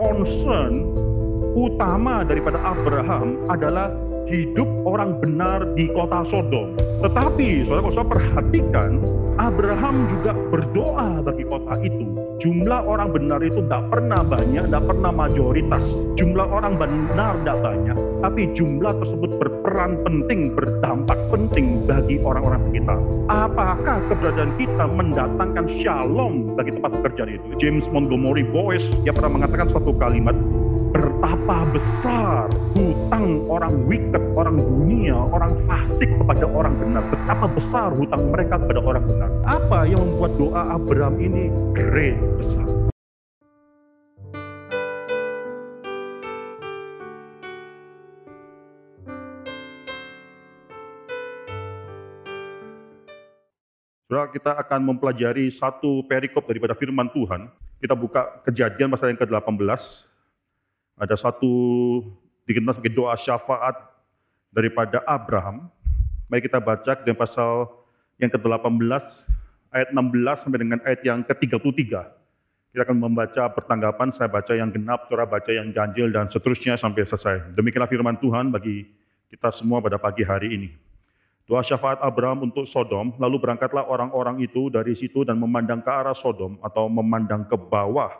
concern utama daripada Abraham adalah hidup orang benar di kota Sodom. Tetapi saudara saudara perhatikan, Abraham juga berdoa bagi kota itu. Jumlah orang benar itu tidak pernah banyak, tidak pernah majoritas. Jumlah orang benar tidak banyak, tapi jumlah tersebut berperan penting, berdampak penting bagi orang-orang sekitar. Apakah keberadaan kita mendatangkan shalom bagi tempat pekerjaan itu? James Montgomery Boyce, dia pernah mengatakan suatu kalimat, betapa besar hutang orang wicked, orang dunia, orang fasik kepada orang benar. Betapa besar hutang mereka kepada orang benar. Apa yang membuat doa Abraham ini great, besar? Saudara, kita akan mempelajari satu perikop daripada firman Tuhan. Kita buka kejadian pasal yang ke-18. Ada satu dikenal sebagai doa syafaat daripada Abraham. Mari kita baca di pasal yang ke-18 ayat 16 sampai dengan ayat yang ke-33. Kita akan membaca pertanggapan, saya baca yang genap, saudara baca yang ganjil dan seterusnya sampai selesai. Demikianlah firman Tuhan bagi kita semua pada pagi hari ini. Doa syafaat Abraham untuk Sodom, lalu berangkatlah orang-orang itu dari situ dan memandang ke arah Sodom atau memandang ke bawah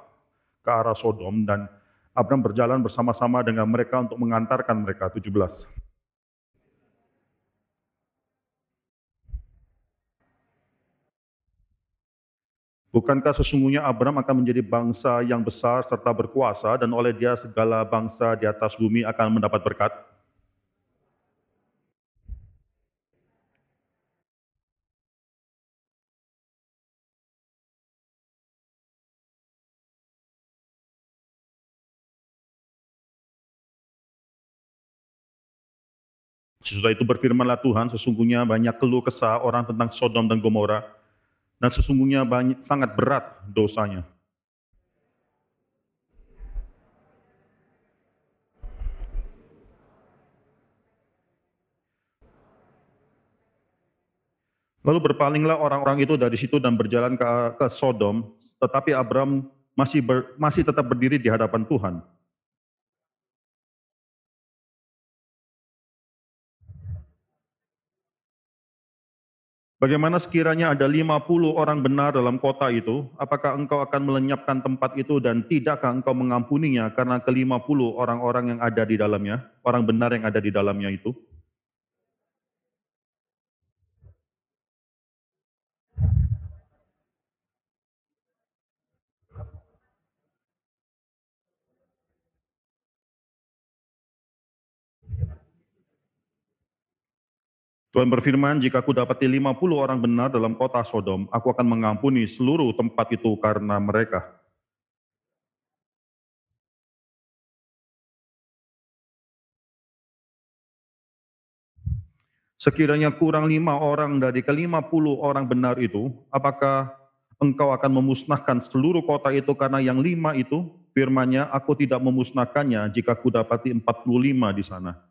ke arah Sodom dan Abraham berjalan bersama-sama dengan mereka untuk mengantarkan mereka 17. Bukankah sesungguhnya Abraham akan menjadi bangsa yang besar serta berkuasa dan oleh dia segala bangsa di atas bumi akan mendapat berkat? Sesudah itu berfirmanlah Tuhan, sesungguhnya banyak keluh kesah orang tentang Sodom dan Gomora, dan sesungguhnya banyak, sangat berat dosanya. Lalu berpalinglah orang-orang itu dari situ dan berjalan ke, ke Sodom, tetapi Abraham masih ber, masih tetap berdiri di hadapan Tuhan. Bagaimana sekiranya ada 50 orang benar dalam kota itu, apakah engkau akan melenyapkan tempat itu dan tidakkah engkau mengampuninya karena ke-50 orang-orang yang ada di dalamnya, orang benar yang ada di dalamnya itu? Tuhan berfirman, jika aku dapati 50 orang benar dalam kota Sodom, aku akan mengampuni seluruh tempat itu karena mereka. Sekiranya kurang lima orang dari kelima puluh orang benar itu, apakah engkau akan memusnahkan seluruh kota itu karena yang lima itu? Firmannya, aku tidak memusnahkannya jika aku dapati 45 di sana.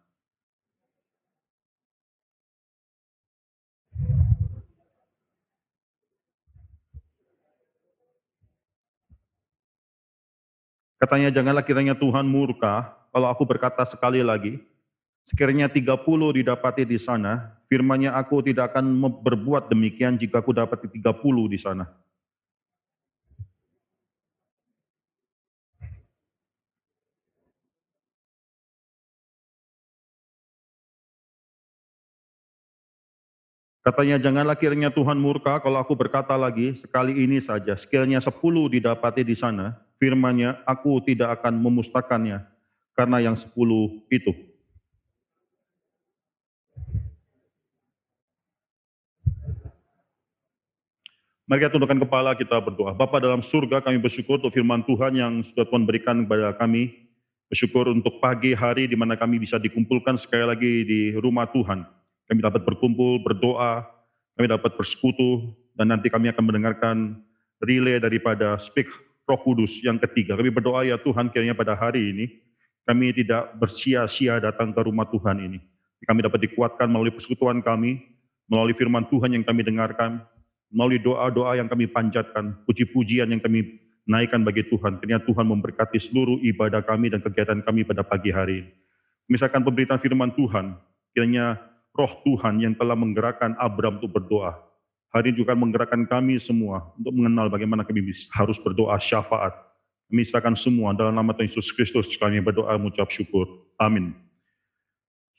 Katanya, janganlah kiranya Tuhan murka kalau aku berkata sekali lagi, sekiranya 30 didapati di sana, firmannya aku tidak akan berbuat demikian jika aku dapati 30 di sana. Katanya, janganlah kiranya Tuhan murka kalau aku berkata lagi, sekali ini saja, sekiranya sepuluh didapati di sana, firmannya, aku tidak akan memusnahkannya, karena yang sepuluh itu. Mari kita tundukkan kepala kita berdoa. Bapa dalam surga kami bersyukur untuk firman Tuhan yang sudah Tuhan berikan kepada kami. Bersyukur untuk pagi hari di mana kami bisa dikumpulkan sekali lagi di rumah Tuhan kami dapat berkumpul, berdoa, kami dapat bersekutu, dan nanti kami akan mendengarkan relay daripada Speak Roh Kudus yang ketiga. Kami berdoa ya Tuhan kiranya pada hari ini kami tidak bersia-sia datang ke rumah Tuhan ini. Kami dapat dikuatkan melalui persekutuan kami, melalui firman Tuhan yang kami dengarkan, melalui doa-doa yang kami panjatkan, puji-pujian yang kami naikkan bagi Tuhan. Kiranya Tuhan memberkati seluruh ibadah kami dan kegiatan kami pada pagi hari. Misalkan pemberitaan firman Tuhan, kiranya roh Tuhan yang telah menggerakkan Abram untuk berdoa. Hari ini juga menggerakkan kami semua untuk mengenal bagaimana kami harus berdoa syafaat. Misalkan semua dalam nama Tuhan Yesus Kristus kami berdoa mengucap syukur. Amin.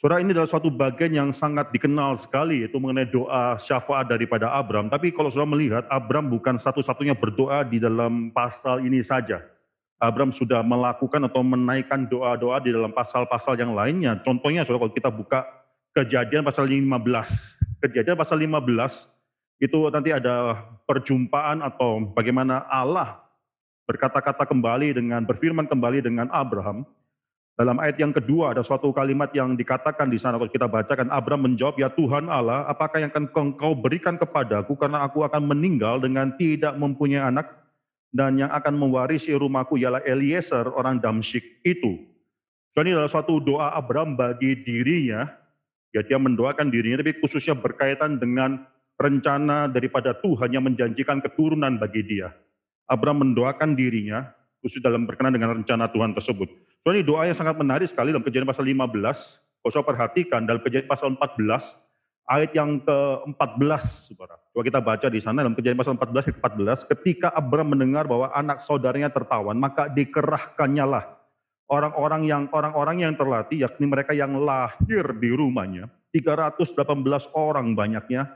Saudara ini adalah suatu bagian yang sangat dikenal sekali yaitu mengenai doa syafaat daripada Abram. Tapi kalau saudara melihat Abram bukan satu-satunya berdoa di dalam pasal ini saja. Abram sudah melakukan atau menaikkan doa-doa di dalam pasal-pasal yang lainnya. Contohnya saudara kalau kita buka kejadian pasal 15. Kejadian pasal 15 itu nanti ada perjumpaan atau bagaimana Allah berkata-kata kembali dengan berfirman kembali dengan Abraham. Dalam ayat yang kedua ada suatu kalimat yang dikatakan di sana kalau kita bacakan Abraham menjawab ya Tuhan Allah apakah yang akan kau berikan kepadaku karena aku akan meninggal dengan tidak mempunyai anak? Dan yang akan mewarisi rumahku ialah Eliezer orang Damsyik itu. So, ini adalah suatu doa Abraham bagi dirinya. Ya dia mendoakan dirinya tapi khususnya berkaitan dengan rencana daripada Tuhan yang menjanjikan keturunan bagi dia. Abraham mendoakan dirinya khusus dalam berkenan dengan rencana Tuhan tersebut. So ini doa yang sangat menarik sekali dalam kejadian pasal 15. Kalau saya perhatikan dalam kejadian pasal 14, ayat yang ke-14, saudara. Coba kita baca di sana dalam kejadian pasal 14 ke 14, ketika Abraham mendengar bahwa anak saudaranya tertawan, maka dikerahkannya lah orang-orang yang orang-orang yang terlatih, yakni mereka yang lahir di rumahnya, 318 orang banyaknya,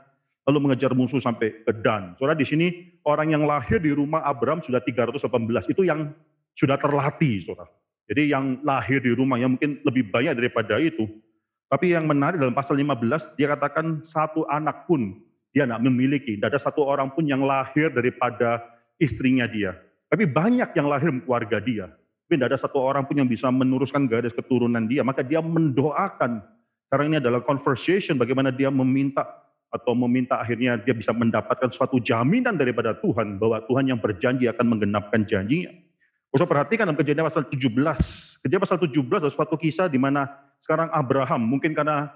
lalu mengejar musuh sampai ke Dan. Saudara di sini orang yang lahir di rumah Abraham sudah 318, itu yang sudah terlatih, saudara. Jadi yang lahir di rumah yang mungkin lebih banyak daripada itu. Tapi yang menarik dalam pasal 15, dia katakan satu anak pun dia tidak memiliki. Tidak ada satu orang pun yang lahir daripada istrinya dia. Tapi banyak yang lahir keluarga dia. Tapi tidak ada satu orang pun yang bisa meneruskan garis keturunan dia. Maka dia mendoakan. Karena ini adalah conversation bagaimana dia meminta atau meminta akhirnya dia bisa mendapatkan suatu jaminan daripada Tuhan bahwa Tuhan yang berjanji akan menggenapkan janjinya. Usah perhatikan dalam kejadian pasal 17. Kejadian pasal 17 adalah suatu kisah di mana sekarang Abraham mungkin karena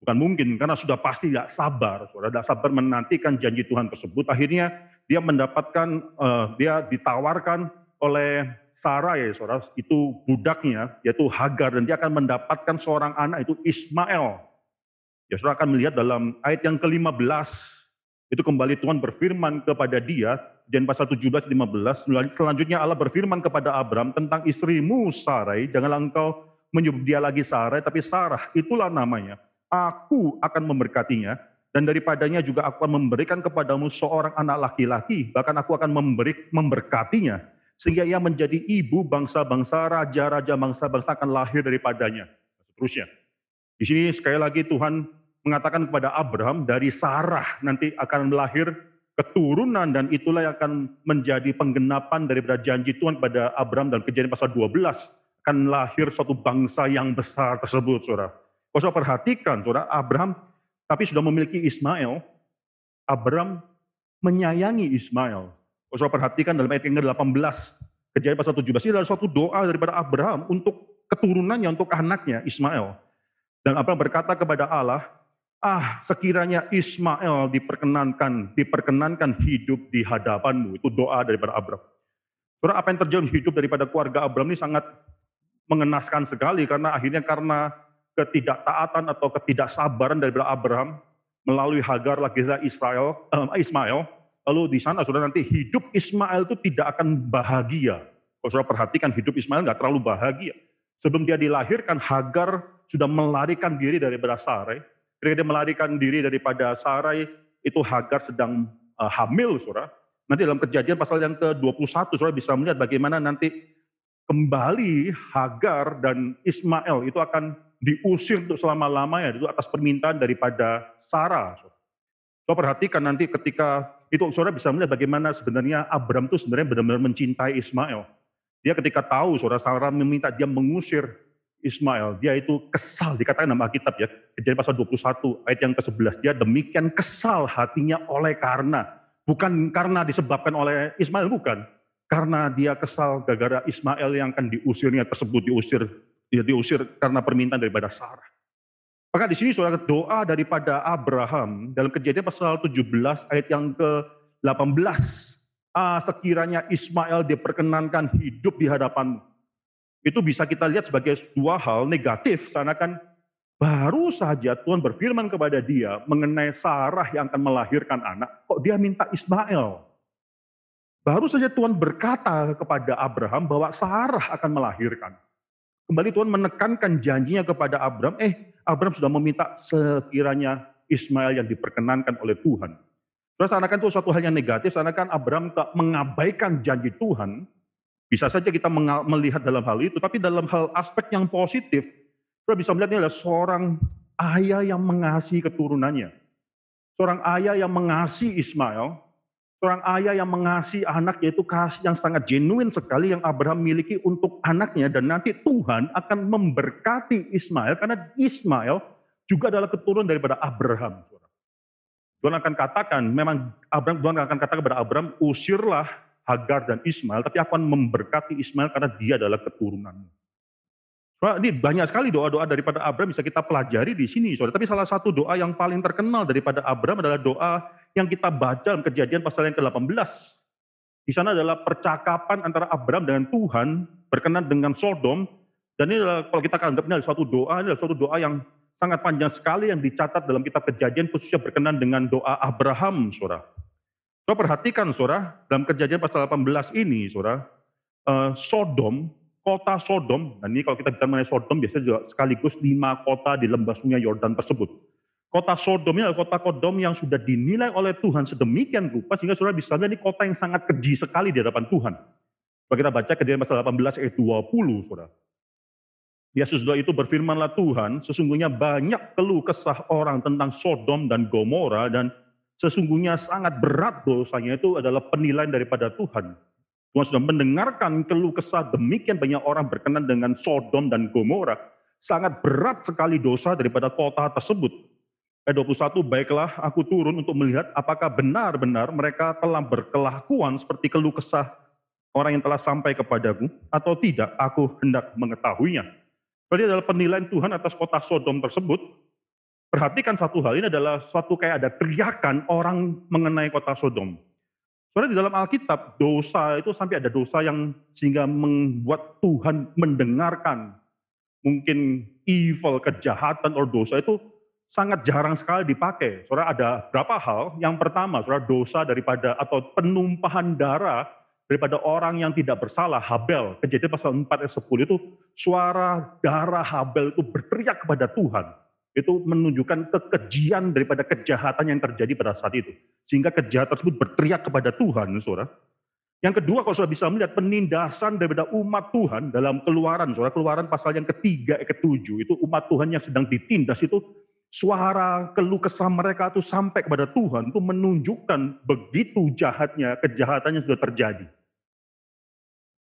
bukan mungkin karena sudah pasti tidak sabar, sudah tidak sabar menantikan janji Tuhan tersebut. Akhirnya dia mendapatkan uh, dia ditawarkan oleh Sarah ya saudara, itu budaknya yaitu Hagar dan dia akan mendapatkan seorang anak itu Ismail Ya saudara akan melihat dalam ayat yang ke-15, itu kembali Tuhan berfirman kepada dia, dan pasal 17, 15, selanjutnya Allah berfirman kepada Abram tentang istrimu Sarai, janganlah engkau menyebut dia lagi Sarai, tapi Sarah, itulah namanya. Aku akan memberkatinya, dan daripadanya juga aku akan memberikan kepadamu seorang anak laki-laki, bahkan aku akan memberi, memberkatinya, sehingga ia menjadi ibu bangsa-bangsa, raja-raja bangsa-bangsa akan lahir daripadanya. Seterusnya. Di sini sekali lagi Tuhan mengatakan kepada Abraham dari Sarah nanti akan melahir keturunan dan itulah yang akan menjadi penggenapan daripada janji Tuhan kepada Abraham dan kejadian pasal 12 akan lahir suatu bangsa yang besar tersebut, saudara. Kalau saudara perhatikan, saudara, Abraham tapi sudah memiliki Ismail, Abraham menyayangi Ismail. Kalau saudara perhatikan dalam ayat yang ke-18, kejadian pasal 17, ini adalah suatu doa daripada Abraham untuk keturunannya, untuk anaknya Ismail. Dan Abraham berkata kepada Allah, Ah, sekiranya Ismail diperkenankan, diperkenankan hidup di hadapanmu. Itu doa daripada Abraham. Saudara, apa yang terjadi hidup daripada keluarga Abraham ini sangat mengenaskan sekali karena akhirnya karena ketidaktaatan atau ketidaksabaran daripada Abraham melalui Hagar lagi Israel, eh, Ismail, lalu di sana sudah nanti hidup Ismail itu tidak akan bahagia. Kalau saudara perhatikan hidup Ismail nggak terlalu bahagia. Sebelum dia dilahirkan, Hagar sudah melarikan diri daripada Sarai, Ketika dia melarikan diri daripada Sarai, itu Hagar sedang uh, hamil, saudara. Nanti dalam kejadian pasal yang ke-21, saudara bisa melihat bagaimana nanti kembali Hagar dan Ismail itu akan diusir untuk selama-lamanya, itu atas permintaan daripada Sarah. Saudara perhatikan nanti ketika itu saudara bisa melihat bagaimana sebenarnya Abram itu sebenarnya benar-benar mencintai Ismail. Dia ketika tahu saudara Sarah meminta dia mengusir Ismail, dia itu kesal, dikatakan nama Alkitab ya, kejadian pasal 21 ayat yang ke-11, dia demikian kesal hatinya oleh karena, bukan karena disebabkan oleh Ismail, bukan. Karena dia kesal gara-gara Ismail yang akan diusirnya tersebut, diusir, dia diusir karena permintaan daripada Sarah. Maka di sini saudara doa daripada Abraham dalam kejadian pasal 17 ayat yang ke-18. ah, sekiranya Ismail diperkenankan hidup di hadapanmu. Itu bisa kita lihat sebagai dua hal negatif, karena kan baru saja Tuhan berfirman kepada dia mengenai Sarah yang akan melahirkan anak, kok dia minta Ismail. Baru saja Tuhan berkata kepada Abraham bahwa Sarah akan melahirkan. Kembali Tuhan menekankan janjinya kepada Abraham, eh Abraham sudah meminta sekiranya Ismail yang diperkenankan oleh Tuhan. Terus seakan itu suatu hal yang negatif, seakan Abraham tak mengabaikan janji Tuhan. Bisa saja kita melihat dalam hal itu, tapi dalam hal aspek yang positif, kita bisa melihat ini adalah seorang ayah yang mengasihi keturunannya. Seorang ayah yang mengasihi Ismail, seorang ayah yang mengasihi anak, yaitu kasih yang sangat genuine sekali yang Abraham miliki untuk anaknya, dan nanti Tuhan akan memberkati Ismail, karena Ismail juga adalah keturunan daripada Abraham. Tuhan akan katakan, memang Abraham, Tuhan akan katakan kepada Abraham, usirlah Hagar dan Ismail, tapi aku akan memberkati Ismail karena dia adalah keturunanmu. Nah, ini banyak sekali doa-doa daripada Abraham bisa kita pelajari di sini, saudara. Tapi salah satu doa yang paling terkenal daripada Abraham adalah doa yang kita baca dalam kejadian pasal yang ke-18. Di sana adalah percakapan antara Abraham dengan Tuhan berkenan dengan Sodom. Dan ini adalah, kalau kita anggap ini adalah suatu doa, ini adalah suatu doa yang sangat panjang sekali yang dicatat dalam kitab kejadian khususnya berkenan dengan doa Abraham, saudara. Coba perhatikan, saudara, dalam kejadian pasal 18 ini, saudara, uh, Sodom, kota Sodom, dan ini kalau kita bicara mengenai Sodom, biasanya juga sekaligus lima kota di lembah sungai Yordan tersebut. Kota Sodom ini adalah kota Sodom yang sudah dinilai oleh Tuhan sedemikian rupa, sehingga saudara bisa lihat ini kota yang sangat keji sekali di hadapan Tuhan. Kalau kita baca kejadian pasal 18 ayat 20, saudara. Ya sesudah itu berfirmanlah Tuhan, sesungguhnya banyak keluh kesah orang tentang Sodom dan Gomora dan sesungguhnya sangat berat dosanya itu adalah penilaian daripada Tuhan. Tuhan sudah mendengarkan keluh kesah demikian banyak orang berkenan dengan Sodom dan Gomora. Sangat berat sekali dosa daripada kota tersebut. Ayat 21, baiklah aku turun untuk melihat apakah benar-benar mereka telah berkelakuan seperti keluh kesah orang yang telah sampai kepadaku atau tidak, aku hendak mengetahuinya. Berarti adalah penilaian Tuhan atas kota Sodom tersebut. Perhatikan satu hal, ini adalah suatu kayak ada teriakan orang mengenai kota Sodom. Soalnya di dalam Alkitab, dosa itu sampai ada dosa yang sehingga membuat Tuhan mendengarkan. Mungkin evil, kejahatan, atau dosa itu sangat jarang sekali dipakai. Saudara ada berapa hal? Yang pertama, saudara dosa daripada atau penumpahan darah daripada orang yang tidak bersalah, Habel. Kejadian pasal 4 ayat 10 itu suara darah Habel itu berteriak kepada Tuhan. Itu menunjukkan kekejian daripada kejahatan yang terjadi pada saat itu. Sehingga kejahatan tersebut berteriak kepada Tuhan, saudara. Yang kedua, kalau sudah bisa melihat penindasan daripada umat Tuhan dalam keluaran, saudara, keluaran pasal yang ketiga, ayat ketujuh, itu umat Tuhan yang sedang ditindas itu suara keluh kesah mereka itu sampai kepada Tuhan, itu menunjukkan begitu jahatnya kejahatan yang sudah terjadi.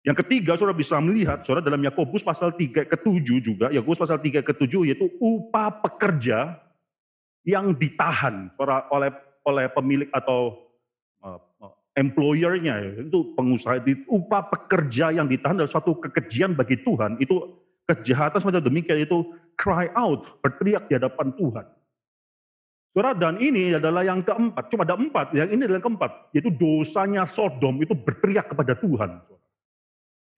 Yang ketiga, saudara bisa melihat, saudara dalam Yakobus pasal 3 ke-7 juga, Yakobus pasal 3 ke-7 yaitu upah pekerja yang ditahan oleh oleh pemilik atau uh, employer-nya, itu pengusaha, upah pekerja yang ditahan adalah suatu kekejian bagi Tuhan, itu kejahatan semacam demikian, itu cry out, berteriak di hadapan Tuhan. Saudara, dan ini adalah yang keempat, cuma ada empat, yang ini adalah yang keempat, yaitu dosanya Sodom itu berteriak kepada Tuhan. Saudara.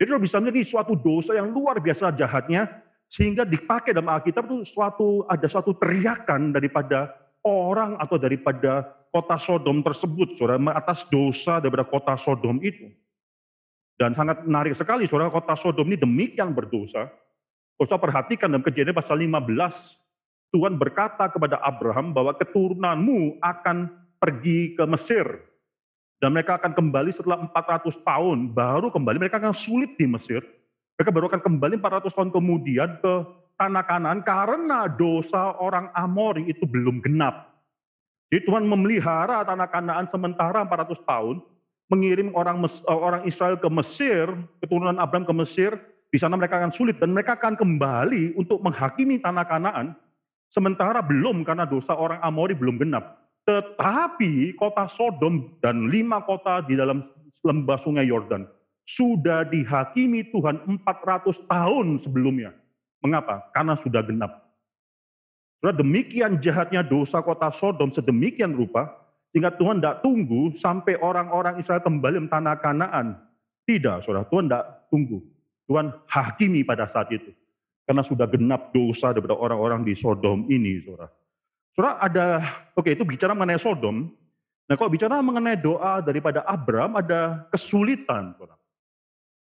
Jadi lo bisa melihat ini suatu dosa yang luar biasa jahatnya, sehingga dipakai dalam Alkitab itu suatu ada suatu teriakan daripada orang atau daripada kota Sodom tersebut, saudara, atas dosa daripada kota Sodom itu. Dan sangat menarik sekali, saudara, kota Sodom ini demikian berdosa. Kau perhatikan dalam kejadian pasal 15, Tuhan berkata kepada Abraham bahwa keturunanmu akan pergi ke Mesir. Dan mereka akan kembali setelah 400 tahun, baru kembali, mereka akan sulit di Mesir. Mereka baru akan kembali 400 tahun kemudian ke tanah kanan karena dosa orang Amori itu belum genap. Jadi Tuhan memelihara tanah kanaan sementara 400 tahun, mengirim orang eh, orang Israel ke Mesir, keturunan Abraham ke Mesir, di sana mereka akan sulit dan mereka akan kembali untuk menghakimi tanah kanaan, sementara belum karena dosa orang Amori belum genap. Tetapi kota Sodom dan lima kota di dalam lembah sungai Yordan sudah dihakimi Tuhan 400 tahun sebelumnya. Mengapa? Karena sudah genap. Sudah demikian jahatnya dosa kota Sodom sedemikian rupa, Sehingga Tuhan tidak tunggu sampai orang-orang Israel kembali ke tanah kanaan. Tidak, saudara. Tuhan tidak tunggu. Tuhan hakimi pada saat itu. Karena sudah genap dosa daripada orang-orang di Sodom ini, saudara. Saudara ada, oke itu bicara mengenai Sodom. Nah kalau bicara mengenai doa daripada Abraham ada kesulitan, saudara.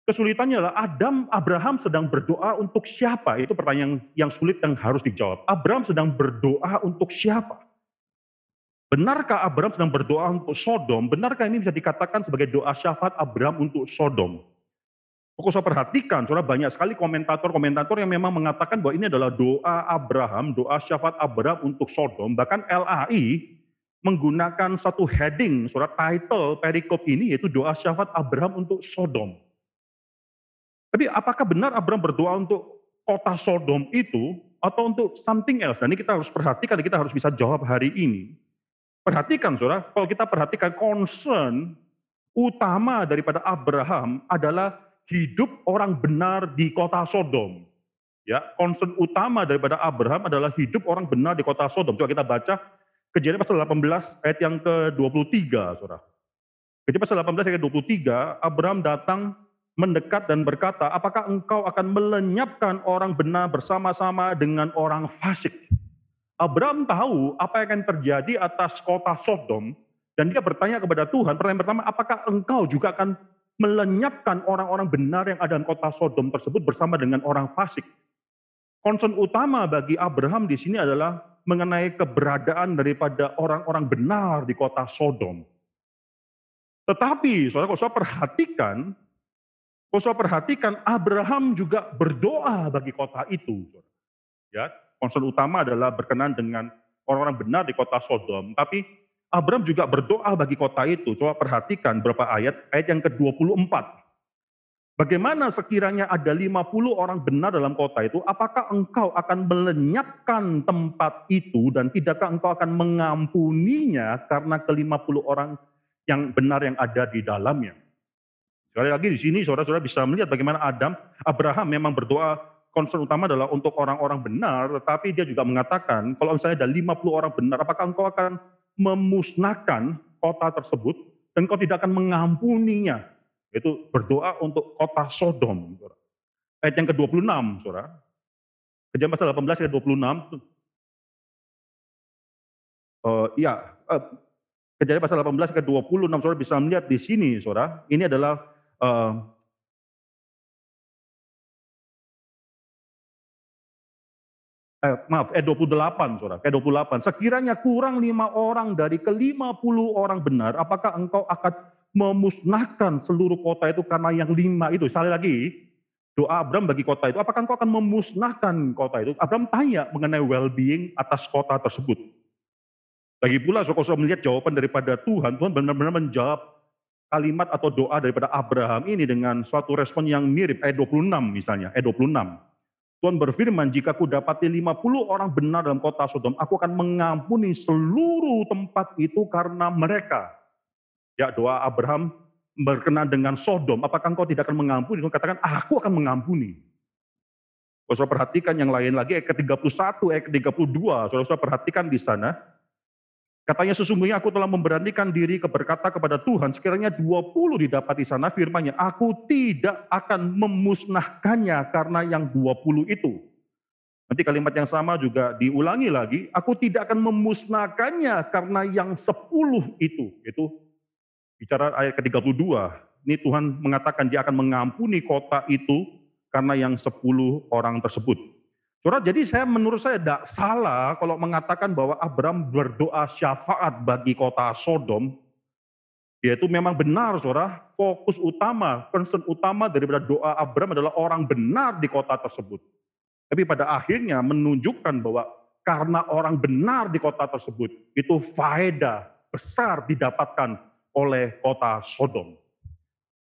Kesulitannya adalah Adam, Abraham sedang berdoa untuk siapa? Itu pertanyaan yang sulit yang harus dijawab. Abraham sedang berdoa untuk siapa? Benarkah Abraham sedang berdoa untuk Sodom? Benarkah ini bisa dikatakan sebagai doa syafaat Abraham untuk Sodom? Pokok saya perhatikan, saudara banyak sekali komentator-komentator yang memang mengatakan bahwa ini adalah doa Abraham, doa syafaat Abraham untuk Sodom. Bahkan LAI menggunakan satu heading, saudara title perikop ini yaitu doa syafaat Abraham untuk Sodom. Tapi apakah benar Abraham berdoa untuk kota Sodom itu atau untuk something else? Dan ini kita harus perhatikan, kita harus bisa jawab hari ini. Perhatikan saudara, kalau kita perhatikan concern utama daripada Abraham adalah hidup orang benar di kota Sodom. Ya, concern utama daripada Abraham adalah hidup orang benar di kota Sodom. Coba kita baca Kejadian pasal 18 ayat yang ke-23, Saudara. Kejadian pasal 18 ayat ke-23, Abraham datang mendekat dan berkata, apakah engkau akan melenyapkan orang benar bersama-sama dengan orang fasik? Abraham tahu apa yang akan terjadi atas kota Sodom, dan dia bertanya kepada Tuhan, pertanyaan pertama, apakah engkau juga akan melenyapkan orang-orang benar yang ada di kota Sodom tersebut bersama dengan orang fasik? Concern utama bagi Abraham di sini adalah mengenai keberadaan daripada orang-orang benar di kota Sodom. Tetapi, saudara, kalau saya perhatikan, kalau saya perhatikan, Abraham juga berdoa bagi kota itu. Ya, concern utama adalah berkenan dengan orang-orang benar di kota Sodom. Tapi Abraham juga berdoa bagi kota itu. Coba perhatikan beberapa ayat, ayat yang ke-24. Bagaimana sekiranya ada 50 orang benar dalam kota itu, apakah engkau akan melenyapkan tempat itu dan tidakkah engkau akan mengampuninya karena ke-50 orang yang benar yang ada di dalamnya? Sekali lagi di sini saudara-saudara bisa melihat bagaimana Adam, Abraham memang berdoa concern utama adalah untuk orang-orang benar, tetapi dia juga mengatakan kalau misalnya ada 50 orang benar, apakah engkau akan memusnahkan kota tersebut dan kau tidak akan mengampuninya? Itu berdoa untuk kota Sodom. Ayat yang ke-26, saudara. Kejadian pasal 18 ayat 26. Uh, ya, uh, kejadian pasal 18 ke 26 saudara bisa melihat di sini saudara. Ini adalah uh, eh, maaf, eh 28, saudara, eh 28. Sekiranya kurang lima orang dari ke 50 orang benar, apakah engkau akan memusnahkan seluruh kota itu karena yang lima itu? Sekali lagi, doa Abraham bagi kota itu, apakah engkau akan memusnahkan kota itu? Abraham tanya mengenai well-being atas kota tersebut. Lagi pula, saudara melihat jawaban daripada Tuhan, Tuhan benar-benar menjawab kalimat atau doa daripada Abraham ini dengan suatu respon yang mirip ayat 26 misalnya, ayat 26. Tuhan berfirman, jika ku dapati 50 orang benar dalam kota Sodom, aku akan mengampuni seluruh tempat itu karena mereka. Ya doa Abraham berkenan dengan Sodom, apakah engkau tidak akan mengampuni? Tuhan katakan, aku akan mengampuni. Saudara perhatikan yang lain lagi, ayat ke-31, ayat ke-32, saudara perhatikan di sana, Katanya sesungguhnya aku telah memberanikan diri berkata kepada Tuhan, sekiranya 20 didapat di sana firmannya, aku tidak akan memusnahkannya karena yang 20 itu. Nanti kalimat yang sama juga diulangi lagi, aku tidak akan memusnahkannya karena yang 10 itu. Itu bicara ayat ke-32. Ini Tuhan mengatakan dia akan mengampuni kota itu karena yang 10 orang tersebut. Saudara, jadi saya menurut saya tidak salah kalau mengatakan bahwa Abraham berdoa syafaat bagi kota Sodom. Yaitu memang benar, saudara. Fokus utama, concern utama daripada doa Abraham adalah orang benar di kota tersebut. Tapi pada akhirnya menunjukkan bahwa karena orang benar di kota tersebut, itu faedah besar didapatkan oleh kota Sodom.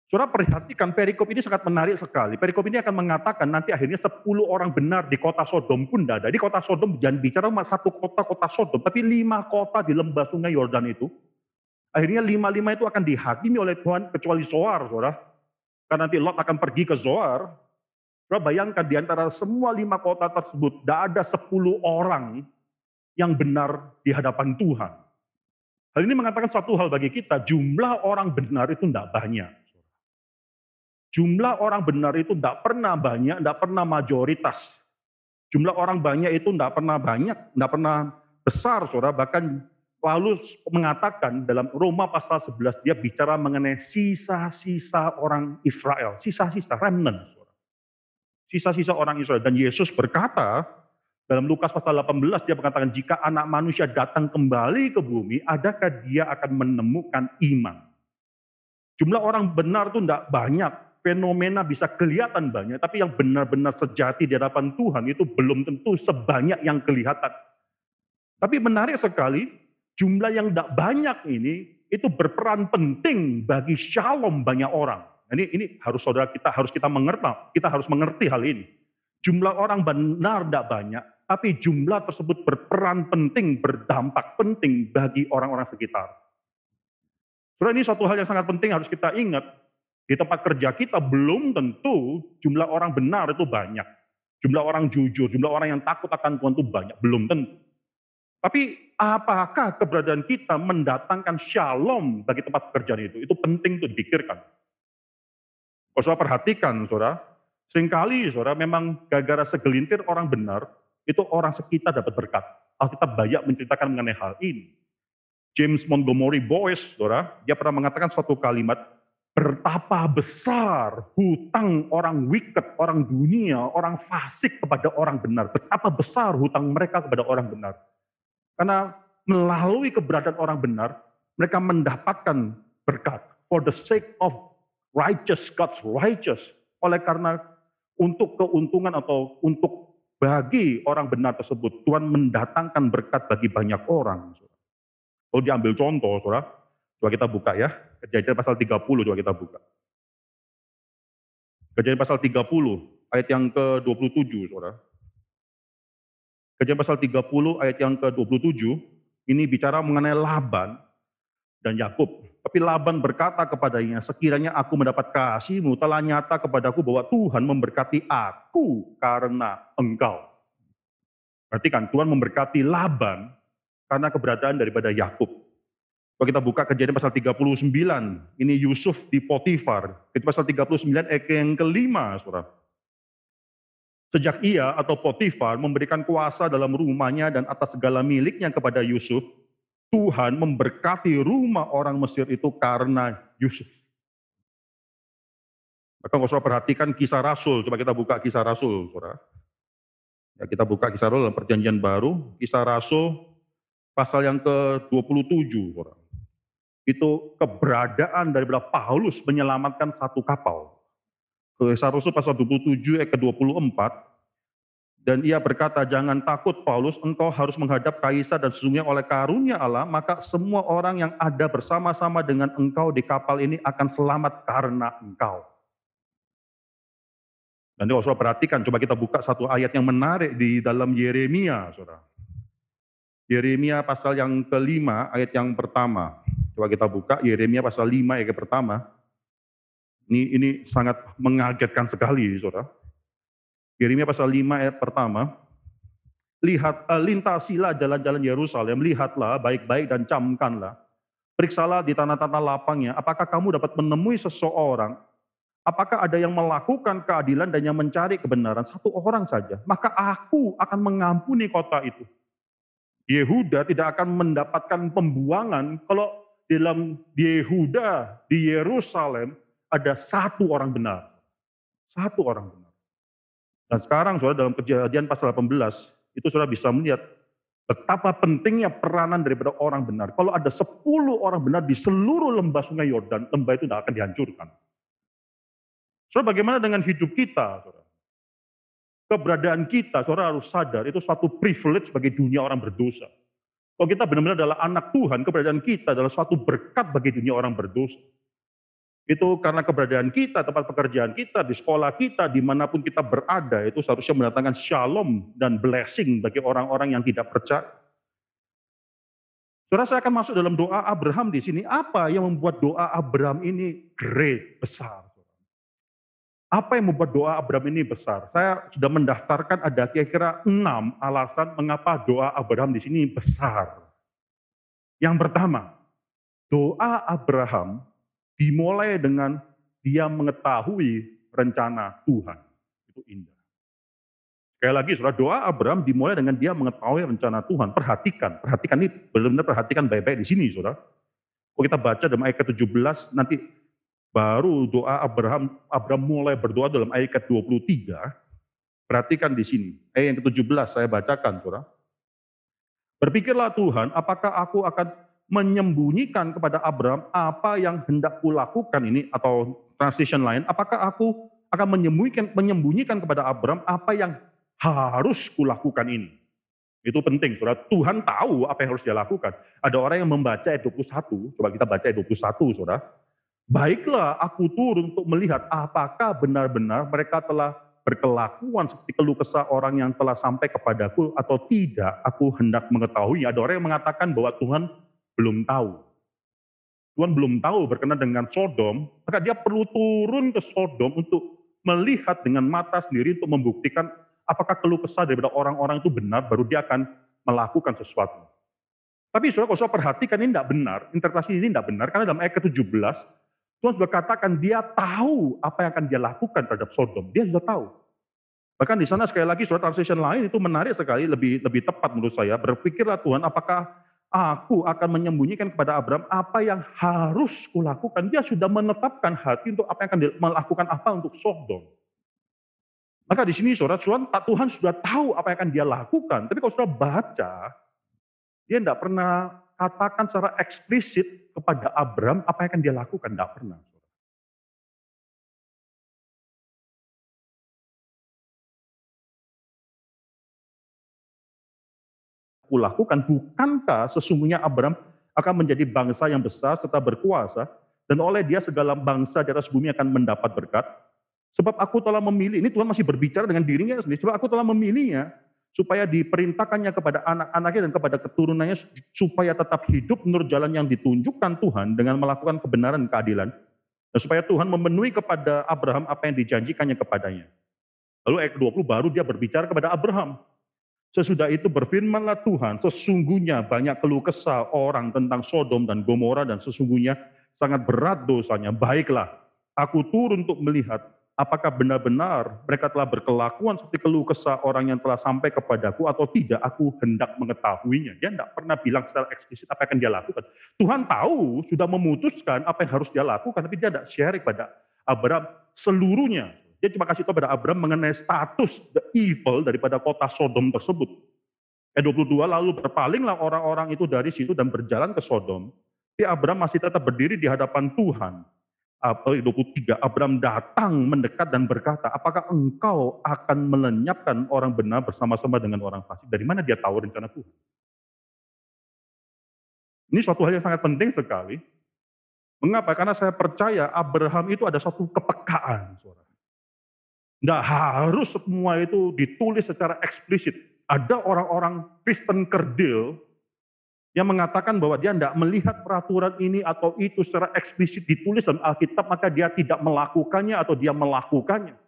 Saudara perhatikan perikop ini sangat menarik sekali. Perikop ini akan mengatakan nanti akhirnya 10 orang benar di kota Sodom pun tidak ada. Di kota Sodom jangan bicara cuma satu kota, kota Sodom, tapi lima kota di lembah sungai Yordan itu. Akhirnya lima-lima itu akan dihakimi oleh Tuhan kecuali Zoar, saudara. Karena nanti Lot akan pergi ke Zoar. Saudara bayangkan di antara semua lima kota tersebut, tidak ada 10 orang yang benar di hadapan Tuhan. Hal ini mengatakan satu hal bagi kita, jumlah orang benar itu tidak banyak. Jumlah orang benar itu tidak pernah banyak, tidak pernah majoritas. Jumlah orang banyak itu tidak pernah banyak, tidak pernah besar, saudara. Bahkan Paulus mengatakan dalam Roma pasal 11, dia bicara mengenai sisa-sisa orang Israel. Sisa-sisa, remnant. Sisa-sisa orang Israel. Dan Yesus berkata, dalam Lukas pasal 18, dia mengatakan, jika anak manusia datang kembali ke bumi, adakah dia akan menemukan iman? Jumlah orang benar itu tidak banyak, fenomena bisa kelihatan banyak, tapi yang benar-benar sejati di hadapan Tuhan itu belum tentu sebanyak yang kelihatan. Tapi menarik sekali, jumlah yang tidak banyak ini itu berperan penting bagi shalom banyak orang. Ini ini harus saudara kita harus kita mengerti, kita harus mengerti hal ini. Jumlah orang benar tidak banyak, tapi jumlah tersebut berperan penting, berdampak penting bagi orang-orang sekitar. Saudara ini suatu hal yang sangat penting harus kita ingat. Di tempat kerja kita belum tentu jumlah orang benar itu banyak. Jumlah orang jujur, jumlah orang yang takut akan Tuhan itu banyak. Belum tentu. Tapi apakah keberadaan kita mendatangkan shalom bagi tempat pekerjaan itu? Itu penting untuk dipikirkan. Kalau saudara perhatikan, saudara, sering kali saudara memang gara-gara segelintir orang benar, itu orang sekitar dapat berkat. Alkitab banyak menceritakan mengenai hal ini. James Montgomery Boyce, saudara, dia pernah mengatakan suatu kalimat, Betapa besar hutang orang wicked, orang dunia, orang fasik kepada orang benar. Betapa besar hutang mereka kepada orang benar. Karena melalui keberadaan orang benar, mereka mendapatkan berkat. For the sake of righteous, God's righteous. Oleh karena untuk keuntungan atau untuk bagi orang benar tersebut, Tuhan mendatangkan berkat bagi banyak orang. Kalau diambil contoh, saudara, coba kita buka ya. Kejadian pasal 30 coba kita buka. Kejadian pasal 30 ayat yang ke-27 Saudara. Kejadian pasal 30 ayat yang ke-27 ini bicara mengenai Laban dan Yakub. Tapi Laban berkata kepadanya, sekiranya aku mendapat kasihmu, telah nyata kepadaku bahwa Tuhan memberkati aku karena engkau. Berarti kan Tuhan memberkati Laban karena keberadaan daripada Yakub. Kalau kita buka kejadian pasal 39, ini Yusuf di Potifar. Itu pasal 39 ayat yang kelima, saudara. Sejak ia atau Potifar memberikan kuasa dalam rumahnya dan atas segala miliknya kepada Yusuf, Tuhan memberkati rumah orang Mesir itu karena Yusuf. Maka kalau saudara perhatikan kisah Rasul, coba kita buka kisah Rasul, saudara. Ya, kita buka kisah Rasul dalam perjanjian baru, kisah Rasul pasal yang ke-27, saudara itu keberadaan daripada Paulus menyelamatkan satu kapal. Kisah Rasul pasal 27 ayat ke-24, dan ia berkata, jangan takut Paulus, engkau harus menghadap kaisar dan sesungguhnya oleh karunia Allah, maka semua orang yang ada bersama-sama dengan engkau di kapal ini akan selamat karena engkau. Nanti kalau saudara perhatikan, coba kita buka satu ayat yang menarik di dalam Yeremia, saudara. Yeremia pasal yang kelima, ayat yang pertama. Coba kita buka Yeremia pasal 5 ayat pertama. Ini ini sangat mengagetkan sekali, Saudara. Yeremia pasal 5 ayat pertama. Lihat uh, lintasilah jalan-jalan Yerusalem, lihatlah baik-baik dan camkanlah. Periksalah di tanah-tanah lapangnya, apakah kamu dapat menemui seseorang Apakah ada yang melakukan keadilan dan yang mencari kebenaran? Satu orang saja. Maka aku akan mengampuni kota itu. Yehuda tidak akan mendapatkan pembuangan kalau dalam Yehuda, di Yerusalem, ada satu orang benar. Satu orang benar. Dan sekarang saudara dalam kejadian pasal 18, itu saudara bisa melihat betapa pentingnya peranan daripada orang benar. Kalau ada 10 orang benar di seluruh lembah sungai Yordan, lembah itu tidak akan dihancurkan. Saudara bagaimana dengan hidup kita? Saudara? Keberadaan kita, saudara harus sadar, itu suatu privilege bagi dunia orang berdosa. Kalau kita benar-benar adalah anak Tuhan, keberadaan kita adalah suatu berkat bagi dunia orang berdosa. Itu karena keberadaan kita, tempat pekerjaan kita, di sekolah kita, di mana pun kita berada, itu seharusnya mendatangkan shalom dan blessing bagi orang-orang yang tidak percaya. Saudara, saya akan masuk dalam doa Abraham di sini. Apa yang membuat doa Abraham ini great, besar? Apa yang membuat doa Abraham ini besar? Saya sudah mendaftarkan ada kira-kira enam alasan mengapa doa Abraham di sini besar. Yang pertama, doa Abraham dimulai dengan dia mengetahui rencana Tuhan. Itu indah. Sekali lagi, saudara, doa Abraham dimulai dengan dia mengetahui rencana Tuhan. Perhatikan, perhatikan ini benar-benar perhatikan baik-baik di sini, saudara. Kalau kita baca dalam ayat ke-17, nanti baru doa Abraham, Abraham mulai berdoa dalam ayat ke-23. Perhatikan di sini, ayat yang ke-17 saya bacakan, saudara. Berpikirlah Tuhan, apakah aku akan menyembunyikan kepada Abraham apa yang hendak kulakukan ini, atau transition lain, apakah aku akan menyembunyikan, menyembunyikan kepada Abraham apa yang harus kulakukan ini. Itu penting, saudara. Tuhan tahu apa yang harus dia lakukan. Ada orang yang membaca ayat 21, coba kita baca ayat 21, saudara. Baiklah aku turun untuk melihat apakah benar-benar mereka telah berkelakuan seperti keluh kesah orang yang telah sampai kepadaku atau tidak, aku hendak mengetahui. Ada orang yang mengatakan bahwa Tuhan belum tahu. Tuhan belum tahu berkenan dengan Sodom, maka dia perlu turun ke Sodom untuk melihat dengan mata sendiri untuk membuktikan apakah keluh kesah daripada orang-orang itu benar, baru dia akan melakukan sesuatu. Tapi saudara, kalau perhatikan ini tidak benar, interpretasi ini tidak benar, karena dalam ayat ke-17, Tuhan sudah katakan dia tahu apa yang akan dia lakukan terhadap Sodom. Dia sudah tahu. Bahkan di sana sekali lagi surat translation lain itu menarik sekali, lebih lebih tepat menurut saya. Berpikirlah Tuhan, apakah aku akan menyembunyikan kepada Abraham apa yang harus kulakukan. Dia sudah menetapkan hati untuk apa yang akan melakukan apa untuk Sodom. Maka di sini saudara, Tuhan sudah tahu apa yang akan dia lakukan. Tapi kalau sudah baca, dia tidak pernah katakan secara eksplisit kepada Abraham apa yang akan dia lakukan. Tidak pernah. lakukan, bukankah sesungguhnya Abraham akan menjadi bangsa yang besar serta berkuasa, dan oleh dia segala bangsa di atas bumi akan mendapat berkat? Sebab aku telah memilih, ini Tuhan masih berbicara dengan dirinya sendiri, sebab aku telah memilihnya supaya diperintahkannya kepada anak-anaknya dan kepada keturunannya supaya tetap hidup menurut jalan yang ditunjukkan Tuhan dengan melakukan kebenaran dan keadilan. Dan supaya Tuhan memenuhi kepada Abraham apa yang dijanjikannya kepadanya. Lalu ayat 20 baru dia berbicara kepada Abraham. Sesudah itu berfirmanlah Tuhan, sesungguhnya banyak keluh kesah orang tentang Sodom dan Gomora dan sesungguhnya sangat berat dosanya. Baiklah, aku turun untuk melihat apakah benar-benar mereka telah berkelakuan seperti keluh kesah orang yang telah sampai kepadaku atau tidak, aku hendak mengetahuinya. Dia tidak pernah bilang secara eksplisit apa yang akan dia lakukan. Tuhan tahu, sudah memutuskan apa yang harus dia lakukan, tapi dia tidak share kepada Abraham seluruhnya. Dia cuma kasih tahu pada Abraham mengenai status the evil daripada kota Sodom tersebut. Ayat 22, lalu berpalinglah orang-orang itu dari situ dan berjalan ke Sodom. Tapi Abraham masih tetap berdiri di hadapan Tuhan 23, Abraham datang mendekat dan berkata, apakah engkau akan melenyapkan orang benar bersama-sama dengan orang fasik? Dari mana dia tahu rencana Tuhan? Ini suatu hal yang sangat penting sekali. Mengapa? Karena saya percaya Abraham itu ada satu kepekaan. Tidak harus semua itu ditulis secara eksplisit. Ada orang-orang Kristen kerdil yang mengatakan bahwa dia tidak melihat peraturan ini atau itu secara eksplisit ditulis dalam Alkitab, maka dia tidak melakukannya atau dia melakukannya.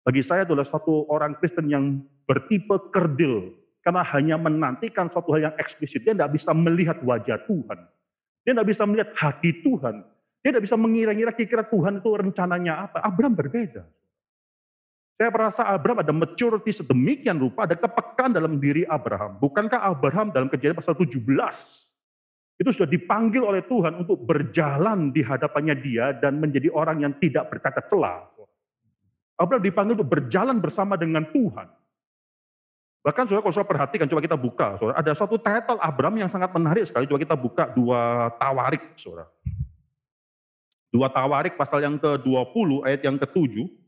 Bagi saya adalah satu orang Kristen yang bertipe kerdil, karena hanya menantikan suatu hal yang eksplisit. Dia tidak bisa melihat wajah Tuhan. Dia tidak bisa melihat hati Tuhan. Dia tidak bisa mengira-ngira kira-kira Tuhan itu rencananya apa. Abraham berbeda. Saya merasa Abraham ada maturity sedemikian rupa, ada kepekaan dalam diri Abraham. Bukankah Abraham dalam kejadian pasal 17, itu sudah dipanggil oleh Tuhan untuk berjalan di hadapannya dia dan menjadi orang yang tidak bercacat celah. Abraham dipanggil untuk berjalan bersama dengan Tuhan. Bahkan saudara kalau saudara perhatikan, coba kita buka. Saudara, ada satu title Abraham yang sangat menarik sekali. Coba kita buka dua tawarik. Saudara. Dua tawarik pasal yang ke-20 ayat yang ke-7.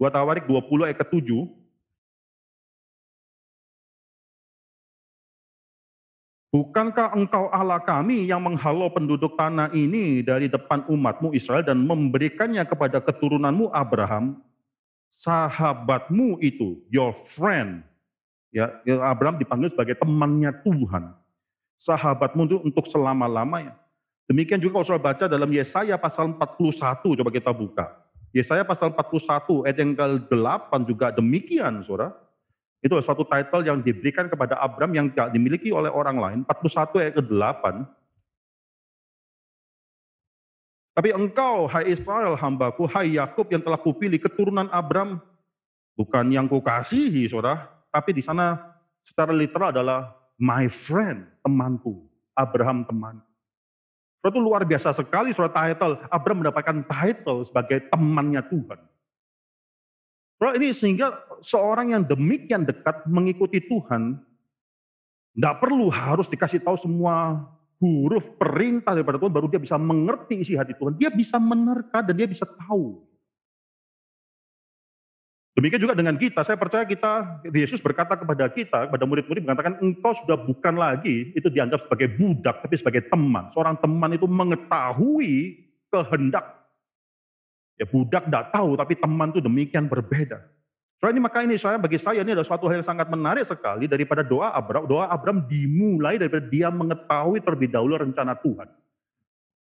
Dua Tawarik 20 ayat ke-7. Bukankah engkau Allah kami yang menghalau penduduk tanah ini dari depan umatmu Israel dan memberikannya kepada keturunanmu Abraham, sahabatmu itu, your friend. Ya, Abraham dipanggil sebagai temannya Tuhan. Sahabatmu itu untuk selama-lamanya. Demikian juga kalau baca dalam Yesaya pasal 41, coba kita buka. Yesaya pasal 41 ayat yang ke-8 juga demikian, Saudara. Itu suatu title yang diberikan kepada Abram yang tidak dimiliki oleh orang lain. 41 ayat ke-8. Tapi engkau, hai Israel hambaku, hai Yakub yang telah kupilih keturunan Abram, bukan yang kukasihi, saudara, tapi di sana secara literal adalah my friend, temanku, Abraham temanku. Itu luar biasa sekali surat title. Abraham mendapatkan title sebagai temannya Tuhan. Bro, ini sehingga seorang yang demikian dekat mengikuti Tuhan, tidak perlu harus dikasih tahu semua huruf perintah daripada Tuhan, baru dia bisa mengerti isi hati Tuhan. Dia bisa menerka dan dia bisa tahu. Demikian juga dengan kita, saya percaya kita, Yesus berkata kepada kita, kepada murid-murid mengatakan, engkau sudah bukan lagi itu dianggap sebagai budak, tapi sebagai teman. Seorang teman itu mengetahui kehendak. Ya budak tidak tahu, tapi teman itu demikian berbeda. Soalnya ini maka ini saya bagi saya ini adalah suatu hal yang sangat menarik sekali daripada doa Abraham. Doa Abraham dimulai daripada dia mengetahui terlebih dahulu rencana Tuhan.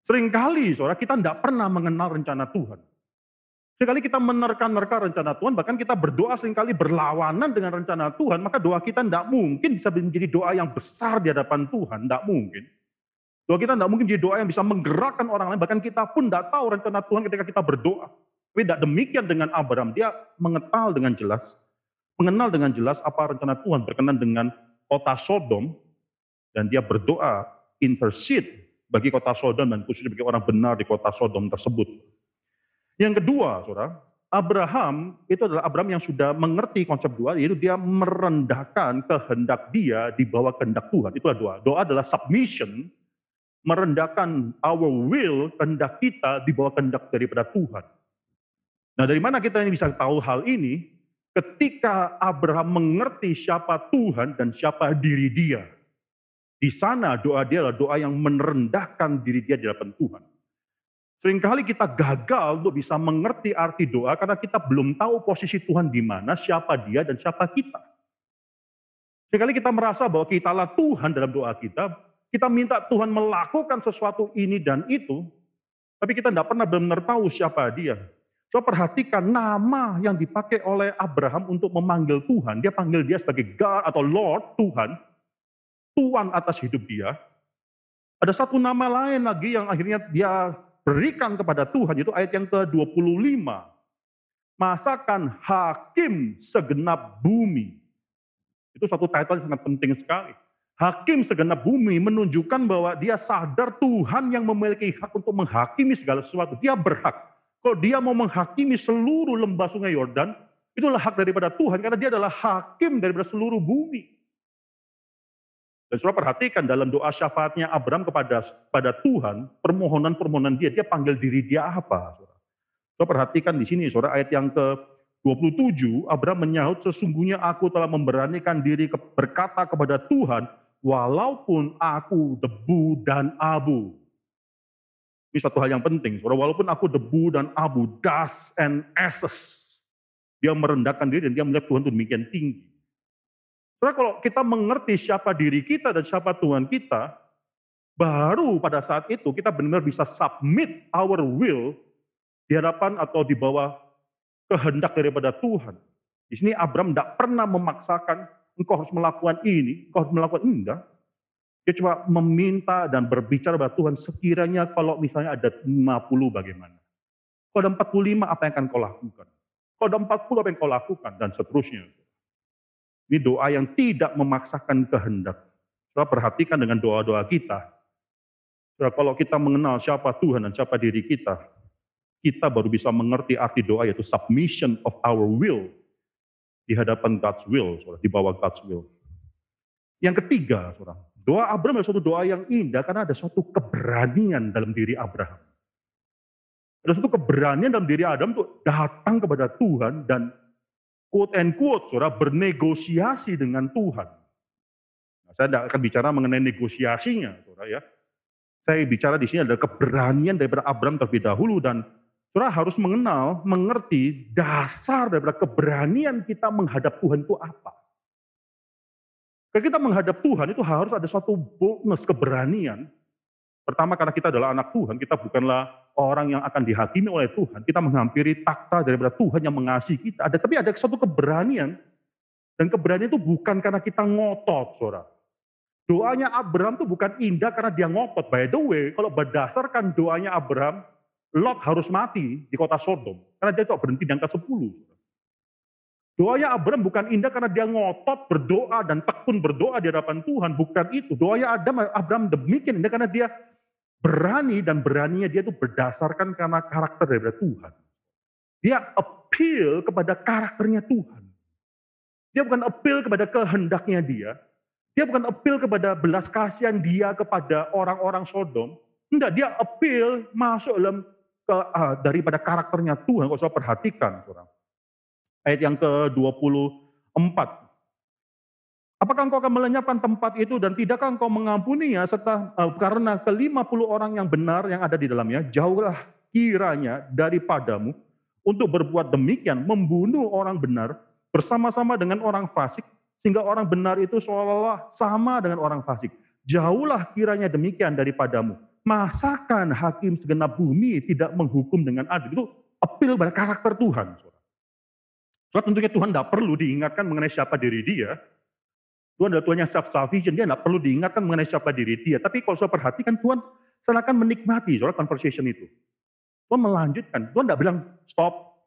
Seringkali saudara kita tidak pernah mengenal rencana Tuhan. Sekali kita menerka-nerka rencana Tuhan, bahkan kita berdoa sering kali berlawanan dengan rencana Tuhan, maka doa kita tidak mungkin bisa menjadi doa yang besar di hadapan Tuhan, tidak mungkin. Doa kita tidak mungkin menjadi doa yang bisa menggerakkan orang lain, bahkan kita pun tidak tahu rencana Tuhan ketika kita berdoa. Tapi tidak demikian dengan Abraham, dia mengenal dengan jelas, mengenal dengan jelas apa rencana Tuhan berkenan dengan kota Sodom, dan dia berdoa intercede bagi kota Sodom dan khususnya bagi orang benar di kota Sodom tersebut. Yang kedua, saudara, Abraham itu adalah Abraham yang sudah mengerti konsep doa, yaitu dia merendahkan kehendak dia di bawah kehendak Tuhan. Itulah doa. Doa adalah submission, merendahkan our will, kehendak kita di bawah kehendak daripada Tuhan. Nah dari mana kita ini bisa tahu hal ini? Ketika Abraham mengerti siapa Tuhan dan siapa diri dia. Di sana doa dia adalah doa yang merendahkan diri dia di hadapan Tuhan. Seringkali kita gagal untuk bisa mengerti arti doa karena kita belum tahu posisi Tuhan di mana, siapa dia dan siapa kita. Seringkali kita merasa bahwa kita lah Tuhan dalam doa kita, kita minta Tuhan melakukan sesuatu ini dan itu, tapi kita tidak pernah benar-benar tahu siapa dia. Coba perhatikan nama yang dipakai oleh Abraham untuk memanggil Tuhan. Dia panggil dia sebagai God atau Lord, Tuhan. Tuhan atas hidup dia. Ada satu nama lain lagi yang akhirnya dia berikan kepada Tuhan, itu ayat yang ke-25. Masakan hakim segenap bumi. Itu satu title yang sangat penting sekali. Hakim segenap bumi menunjukkan bahwa dia sadar Tuhan yang memiliki hak untuk menghakimi segala sesuatu. Dia berhak. Kalau dia mau menghakimi seluruh lembah sungai Yordan, itulah hak daripada Tuhan karena dia adalah hakim daripada seluruh bumi. Dan saudara perhatikan dalam doa syafaatnya Abraham kepada pada Tuhan, permohonan-permohonan dia, dia panggil diri dia apa? Saudara, saudara perhatikan di sini, saudara ayat yang ke 27, Abraham menyahut, sesungguhnya aku telah memberanikan diri ke, berkata kepada Tuhan, walaupun aku debu dan abu. Ini satu hal yang penting, saudara, walaupun aku debu dan abu, dust and ashes. Dia merendahkan diri dan dia melihat Tuhan itu demikian tinggi. Karena kalau kita mengerti siapa diri kita dan siapa Tuhan kita, baru pada saat itu kita benar-benar bisa submit our will di hadapan atau di bawah kehendak daripada Tuhan. Di sini Abraham tidak pernah memaksakan engkau harus melakukan ini, engkau harus melakukan enggak. Dia cuma meminta dan berbicara kepada Tuhan sekiranya kalau misalnya ada 50 bagaimana. Kalau ada 45 apa yang akan kau lakukan? Kalau ada 40 apa yang kau lakukan? Dan seterusnya. Ini doa yang tidak memaksakan kehendak. Saudara perhatikan dengan doa-doa kita. Saudara, kalau kita mengenal siapa Tuhan dan siapa diri kita, kita baru bisa mengerti arti doa yaitu submission of our will di hadapan God's will, saudara, di bawah God's will. Yang ketiga, saudara, doa Abraham adalah suatu doa yang indah karena ada suatu keberanian dalam diri Abraham. Ada suatu keberanian dalam diri Adam untuk datang kepada Tuhan dan quote and quote, saudara, bernegosiasi dengan Tuhan. Nah, saya tidak akan bicara mengenai negosiasinya, saudara ya. Saya bicara di sini ada keberanian daripada Abraham terlebih dahulu dan saudara harus mengenal, mengerti dasar daripada keberanian kita menghadap Tuhan itu apa. Ketika kita menghadap Tuhan itu harus ada suatu boldness, keberanian. Pertama karena kita adalah anak Tuhan, kita bukanlah orang yang akan dihakimi oleh Tuhan, kita menghampiri takhta daripada Tuhan yang mengasihi kita. Ada tapi ada suatu keberanian Dan keberanian itu bukan karena kita ngotot, saudara. Doanya Abraham itu bukan indah karena dia ngotot. By the way, kalau berdasarkan doanya Abraham, Lot harus mati di kota Sodom. Karena dia itu berhenti di angka 10. Doanya Abraham bukan indah karena dia ngotot berdoa dan tekun berdoa di hadapan Tuhan. Bukan itu. Doanya Adam, Abraham demikian indah karena dia berani dan beraninya dia itu berdasarkan karena karakter daripada Tuhan. Dia appeal kepada karakternya Tuhan. Dia bukan appeal kepada kehendaknya dia. Dia bukan appeal kepada belas kasihan dia kepada orang-orang Sodom. Enggak, dia appeal masuk dalam ke, uh, daripada karakternya Tuhan. Kalau saya perhatikan, saudara ayat yang ke-24. Apakah engkau akan melenyapkan tempat itu dan tidakkah engkau mengampuninya serta uh, karena ke-50 orang yang benar yang ada di dalamnya, jauhlah kiranya daripadamu untuk berbuat demikian, membunuh orang benar bersama-sama dengan orang fasik, sehingga orang benar itu seolah-olah sama dengan orang fasik. Jauhlah kiranya demikian daripadamu. Masakan hakim segenap bumi tidak menghukum dengan adil. Itu appeal pada karakter Tuhan. Sebab tentunya Tuhan tidak perlu diingatkan mengenai siapa diri dia. Tuhan adalah Tuhan yang self-sufficient, dia tidak perlu diingatkan mengenai siapa diri dia. Tapi kalau saya perhatikan Tuhan akan menikmati soal conversation itu. Tuhan melanjutkan, Tuhan tidak bilang stop,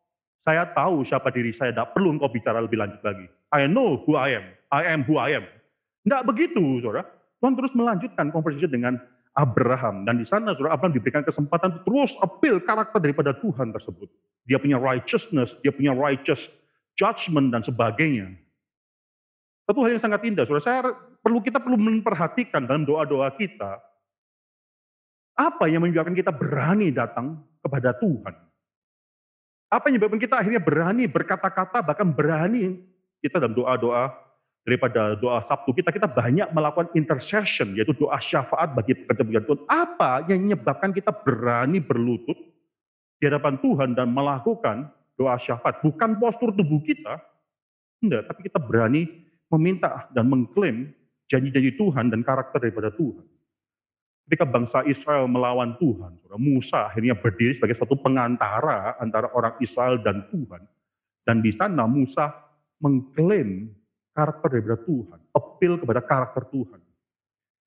saya tahu siapa diri saya, tidak perlu engkau bicara lebih lanjut lagi. I know who I am, I am who I am. Tidak begitu, saudara. Tuhan terus melanjutkan conversation dengan Abraham. Dan di sana saudara Abraham diberikan kesempatan terus appeal karakter daripada Tuhan tersebut. Dia punya righteousness, dia punya righteous judgment dan sebagainya. Satu hal yang sangat indah, saudara, saya perlu kita perlu memperhatikan dalam doa-doa kita, apa yang menyebabkan kita berani datang kepada Tuhan. Apa yang menyebabkan kita akhirnya berani berkata-kata, bahkan berani kita dalam doa-doa daripada doa Sabtu kita, kita banyak melakukan intercession, yaitu doa syafaat bagi pekerjaan Tuhan. Apa yang menyebabkan kita berani berlutut di hadapan Tuhan dan melakukan doa syafaat, bukan postur tubuh kita, enggak, tapi kita berani meminta dan mengklaim janji-janji Tuhan dan karakter daripada Tuhan. Ketika bangsa Israel melawan Tuhan, Musa akhirnya berdiri sebagai satu pengantara antara orang Israel dan Tuhan. Dan di sana Musa mengklaim karakter daripada Tuhan, appeal kepada karakter Tuhan.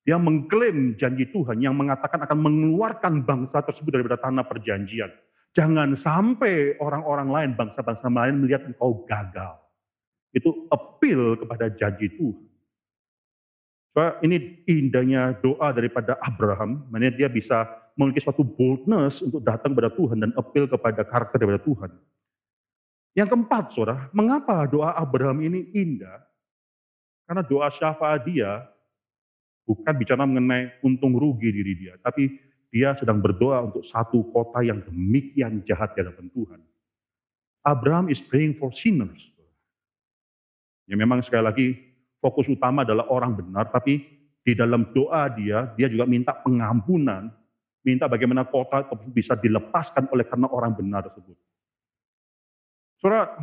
Dia mengklaim janji Tuhan yang mengatakan akan mengeluarkan bangsa tersebut daripada tanah perjanjian. Jangan sampai orang-orang lain, bangsa-bangsa lain melihat engkau gagal. Itu appeal kepada janji Tuhan. Ini indahnya doa daripada Abraham, mana dia bisa memiliki suatu boldness untuk datang kepada Tuhan dan appeal kepada karakter daripada Tuhan. Yang keempat, saudara, mengapa doa Abraham ini indah? Karena doa syafaat dia bukan bicara mengenai untung rugi diri dia, tapi dia sedang berdoa untuk satu kota yang demikian jahat di hadapan Tuhan. Abraham is praying for sinners. Ya memang sekali lagi fokus utama adalah orang benar, tapi di dalam doa dia, dia juga minta pengampunan, minta bagaimana kota bisa dilepaskan oleh karena orang benar tersebut. Saudara,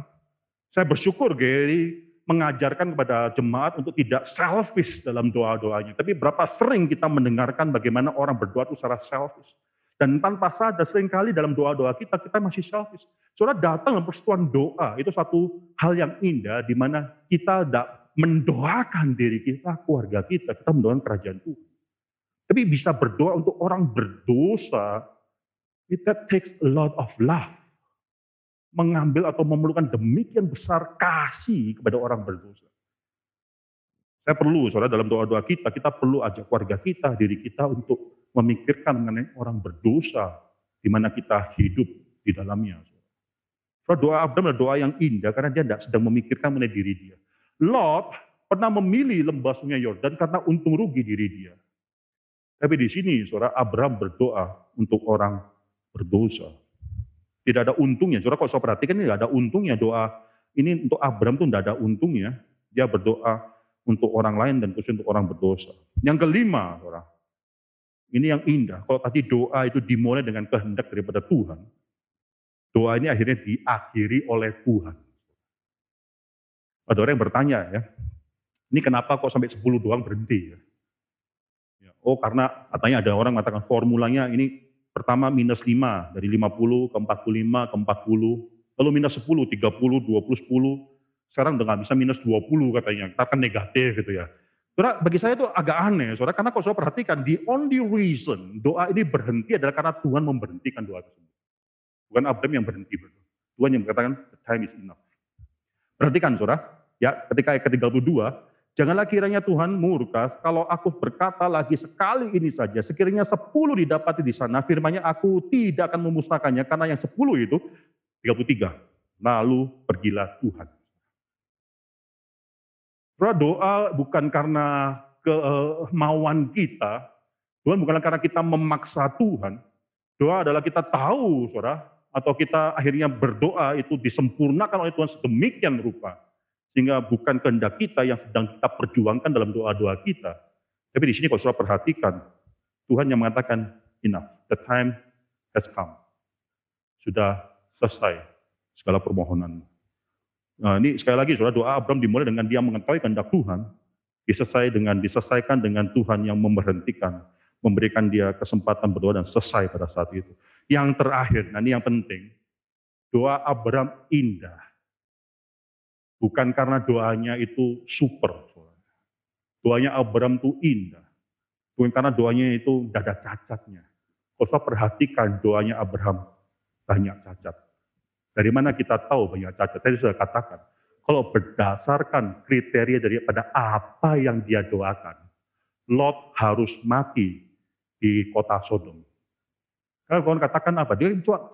saya bersyukur Gary mengajarkan kepada jemaat untuk tidak selfish dalam doa-doanya. Tapi berapa sering kita mendengarkan bagaimana orang berdoa itu secara selfish. Dan tanpa sadar sering kali dalam doa-doa kita, kita masih selfish. Saudara datang dalam persekutuan doa, itu satu hal yang indah di mana kita tidak mendoakan diri kita, keluarga kita, kita mendoakan kerajaan Tuhan. Tapi bisa berdoa untuk orang berdosa, it takes a lot of love mengambil atau memerlukan demikian besar kasih kepada orang berdosa. Saya perlu, saudara, dalam doa-doa kita, kita perlu ajak keluarga kita, diri kita untuk memikirkan mengenai orang berdosa, di mana kita hidup di dalamnya. Saudara, doa Abraham adalah doa yang indah, karena dia tidak sedang memikirkan mengenai diri dia. Lot pernah memilih lembah sungai Yordan karena untung rugi diri dia. Tapi di sini, saudara, Abraham berdoa untuk orang berdosa. Tidak ada untungnya. Saudara kalau saya perhatikan ini tidak ada untungnya doa. Ini untuk Abraham itu tidak ada untungnya. Dia berdoa untuk orang lain dan khusus untuk orang berdosa. Yang kelima, saudara. Ini yang indah. Kalau tadi doa itu dimulai dengan kehendak daripada Tuhan. Doa ini akhirnya diakhiri oleh Tuhan. Ada orang yang bertanya ya, ini kenapa kok sampai 10 doang berhenti ya? ya oh karena katanya ada orang mengatakan formulanya ini Pertama minus 5, dari 50 ke 45 ke 40, lalu minus 10, 30, 20, 10, Sekarang udah nggak bisa minus 20 katanya, katakan negatif gitu ya. Saudara, bagi saya itu agak aneh, saudara, karena kalau saudara perhatikan, the only reason doa ini berhenti adalah karena Tuhan memberhentikan doa tersebut. Bukan Abraham yang berhenti berdoa. Tuhan yang mengatakan, the time is enough. Perhatikan saudara, ya ketika ayat ke-32, janganlah kiranya Tuhan murka kalau aku berkata lagi sekali ini saja, sekiranya sepuluh didapati di sana, firmanya aku tidak akan memusnahkannya, karena yang sepuluh itu, 33, lalu pergilah Tuhan. Saudara, doa bukan karena kemauan kita, Tuhan bukan karena kita memaksa Tuhan. Doa adalah kita tahu, saudara, atau kita akhirnya berdoa itu disempurnakan oleh Tuhan sedemikian rupa. Sehingga bukan kehendak kita yang sedang kita perjuangkan dalam doa-doa kita. Tapi di sini kalau saudara perhatikan, Tuhan yang mengatakan, enough, the time has come. Sudah selesai segala permohonan. Nah, ini sekali lagi saudara doa Abraham dimulai dengan dia mengetahui kehendak Tuhan, diselesai dengan diselesaikan dengan Tuhan yang memberhentikan, memberikan dia kesempatan berdoa dan selesai pada saat itu. Yang terakhir, nah ini yang penting, doa Abraham indah. Bukan karena doanya itu super. Doanya Abraham itu indah. Bukan karena doanya itu tidak ada cacatnya. Saya perhatikan doanya Abraham banyak cacat. Dari mana kita tahu banyak cacat? Tadi sudah katakan, kalau berdasarkan kriteria daripada apa yang dia doakan, Lot harus mati di kota Sodom. Kalau katakan apa? Dia cuma,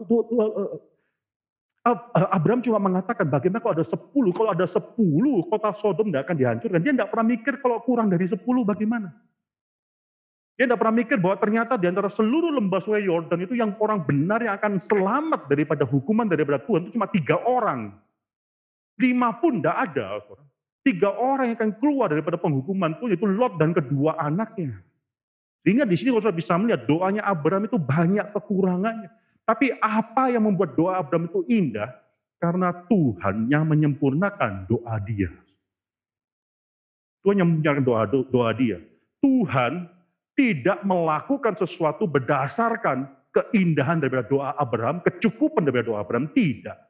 Abraham cuma mengatakan bagaimana kalau ada sepuluh, kalau ada sepuluh kota Sodom tidak akan dihancurkan. Dia tidak pernah mikir kalau kurang dari sepuluh bagaimana. Dia tidak pernah mikir bahwa ternyata di antara seluruh lembah sungai Yordan itu yang orang benar yang akan selamat daripada hukuman daripada Tuhan itu cuma tiga orang. Lima pun tidak ada. Tiga orang yang akan keluar daripada penghukuman Tuhan itu Lot dan kedua anaknya. Sehingga di sini kalau bisa melihat doanya Abraham itu banyak kekurangannya. Tapi apa yang membuat doa Abraham itu indah? Karena Tuhan yang menyempurnakan doa dia. Tuhan yang menyempurnakan doa, doa dia. Tuhan tidak melakukan sesuatu berdasarkan keindahan daripada doa Abraham, kecukupan daripada doa Abraham, tidak.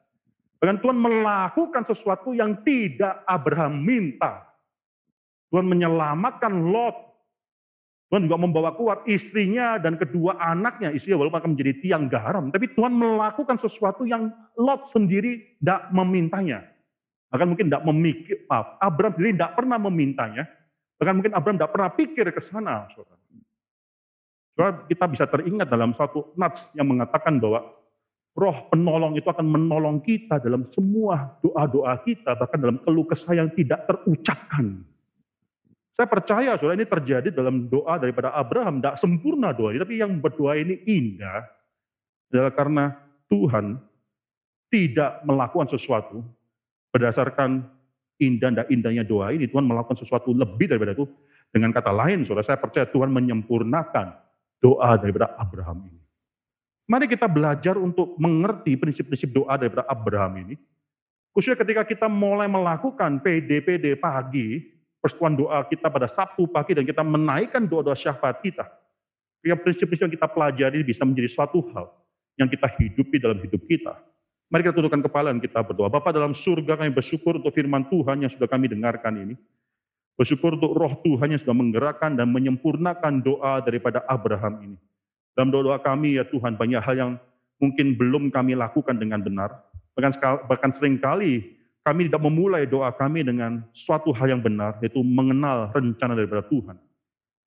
Bahkan Tuhan melakukan sesuatu yang tidak Abraham minta. Tuhan menyelamatkan Lot. Tuhan juga membawa keluar istrinya dan kedua anaknya. Istrinya walaupun akan menjadi tiang garam. Tapi Tuhan melakukan sesuatu yang Lot sendiri tidak memintanya. Bahkan mungkin tidak memikir, maaf, Abraham sendiri tidak pernah memintanya. Bahkan mungkin Abraham tidak pernah pikir ke sana. Saudara, kita bisa teringat dalam satu nats yang mengatakan bahwa roh penolong itu akan menolong kita dalam semua doa-doa kita, bahkan dalam keluh kesah yang tidak terucapkan. Saya percaya saudara ini terjadi dalam doa daripada Abraham, tidak sempurna doa ini, tapi yang berdoa ini indah adalah karena Tuhan tidak melakukan sesuatu berdasarkan indah dan indahnya doa ini, Tuhan melakukan sesuatu lebih daripada itu. Dengan kata lain, saudara, saya percaya Tuhan menyempurnakan doa daripada Abraham ini. Mari kita belajar untuk mengerti prinsip-prinsip doa daripada Abraham ini. Khususnya ketika kita mulai melakukan PD-PD pagi, persekutuan doa kita pada Sabtu pagi dan kita menaikkan doa-doa syafaat kita. Yang prinsip-prinsip yang kita pelajari bisa menjadi suatu hal yang kita hidupi dalam hidup kita. Mari kita tundukkan kepala dan kita berdoa. Bapak dalam surga kami bersyukur untuk firman Tuhan yang sudah kami dengarkan ini. Bersyukur untuk roh Tuhan yang sudah menggerakkan dan menyempurnakan doa daripada Abraham ini. Dalam doa, kami ya Tuhan banyak hal yang mungkin belum kami lakukan dengan benar. Bahkan, bahkan sering kali kami tidak memulai doa kami dengan suatu hal yang benar, yaitu mengenal rencana daripada Tuhan.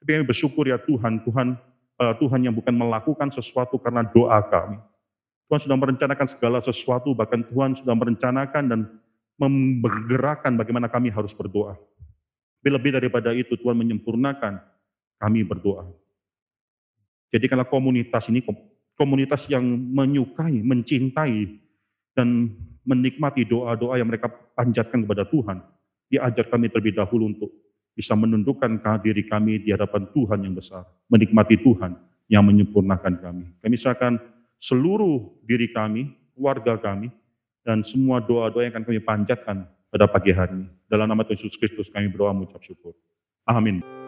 Tapi kami bersyukur ya Tuhan, Tuhan uh, Tuhan yang bukan melakukan sesuatu karena doa kami. Tuhan sudah merencanakan segala sesuatu, bahkan Tuhan sudah merencanakan dan menggerakkan bagaimana kami harus berdoa. Tapi lebih daripada itu, Tuhan menyempurnakan kami berdoa. Jadikanlah komunitas ini komunitas yang menyukai, mencintai, dan menikmati doa-doa yang mereka panjatkan kepada Tuhan. Diajar kami terlebih dahulu untuk bisa menundukkan diri kami di hadapan Tuhan yang besar. Menikmati Tuhan yang menyempurnakan kami. Kami serahkan seluruh diri kami, warga kami, dan semua doa-doa yang akan kami panjatkan pada pagi hari ini. Dalam nama Tuhan Yesus Kristus kami berdoa mengucap syukur. Amin.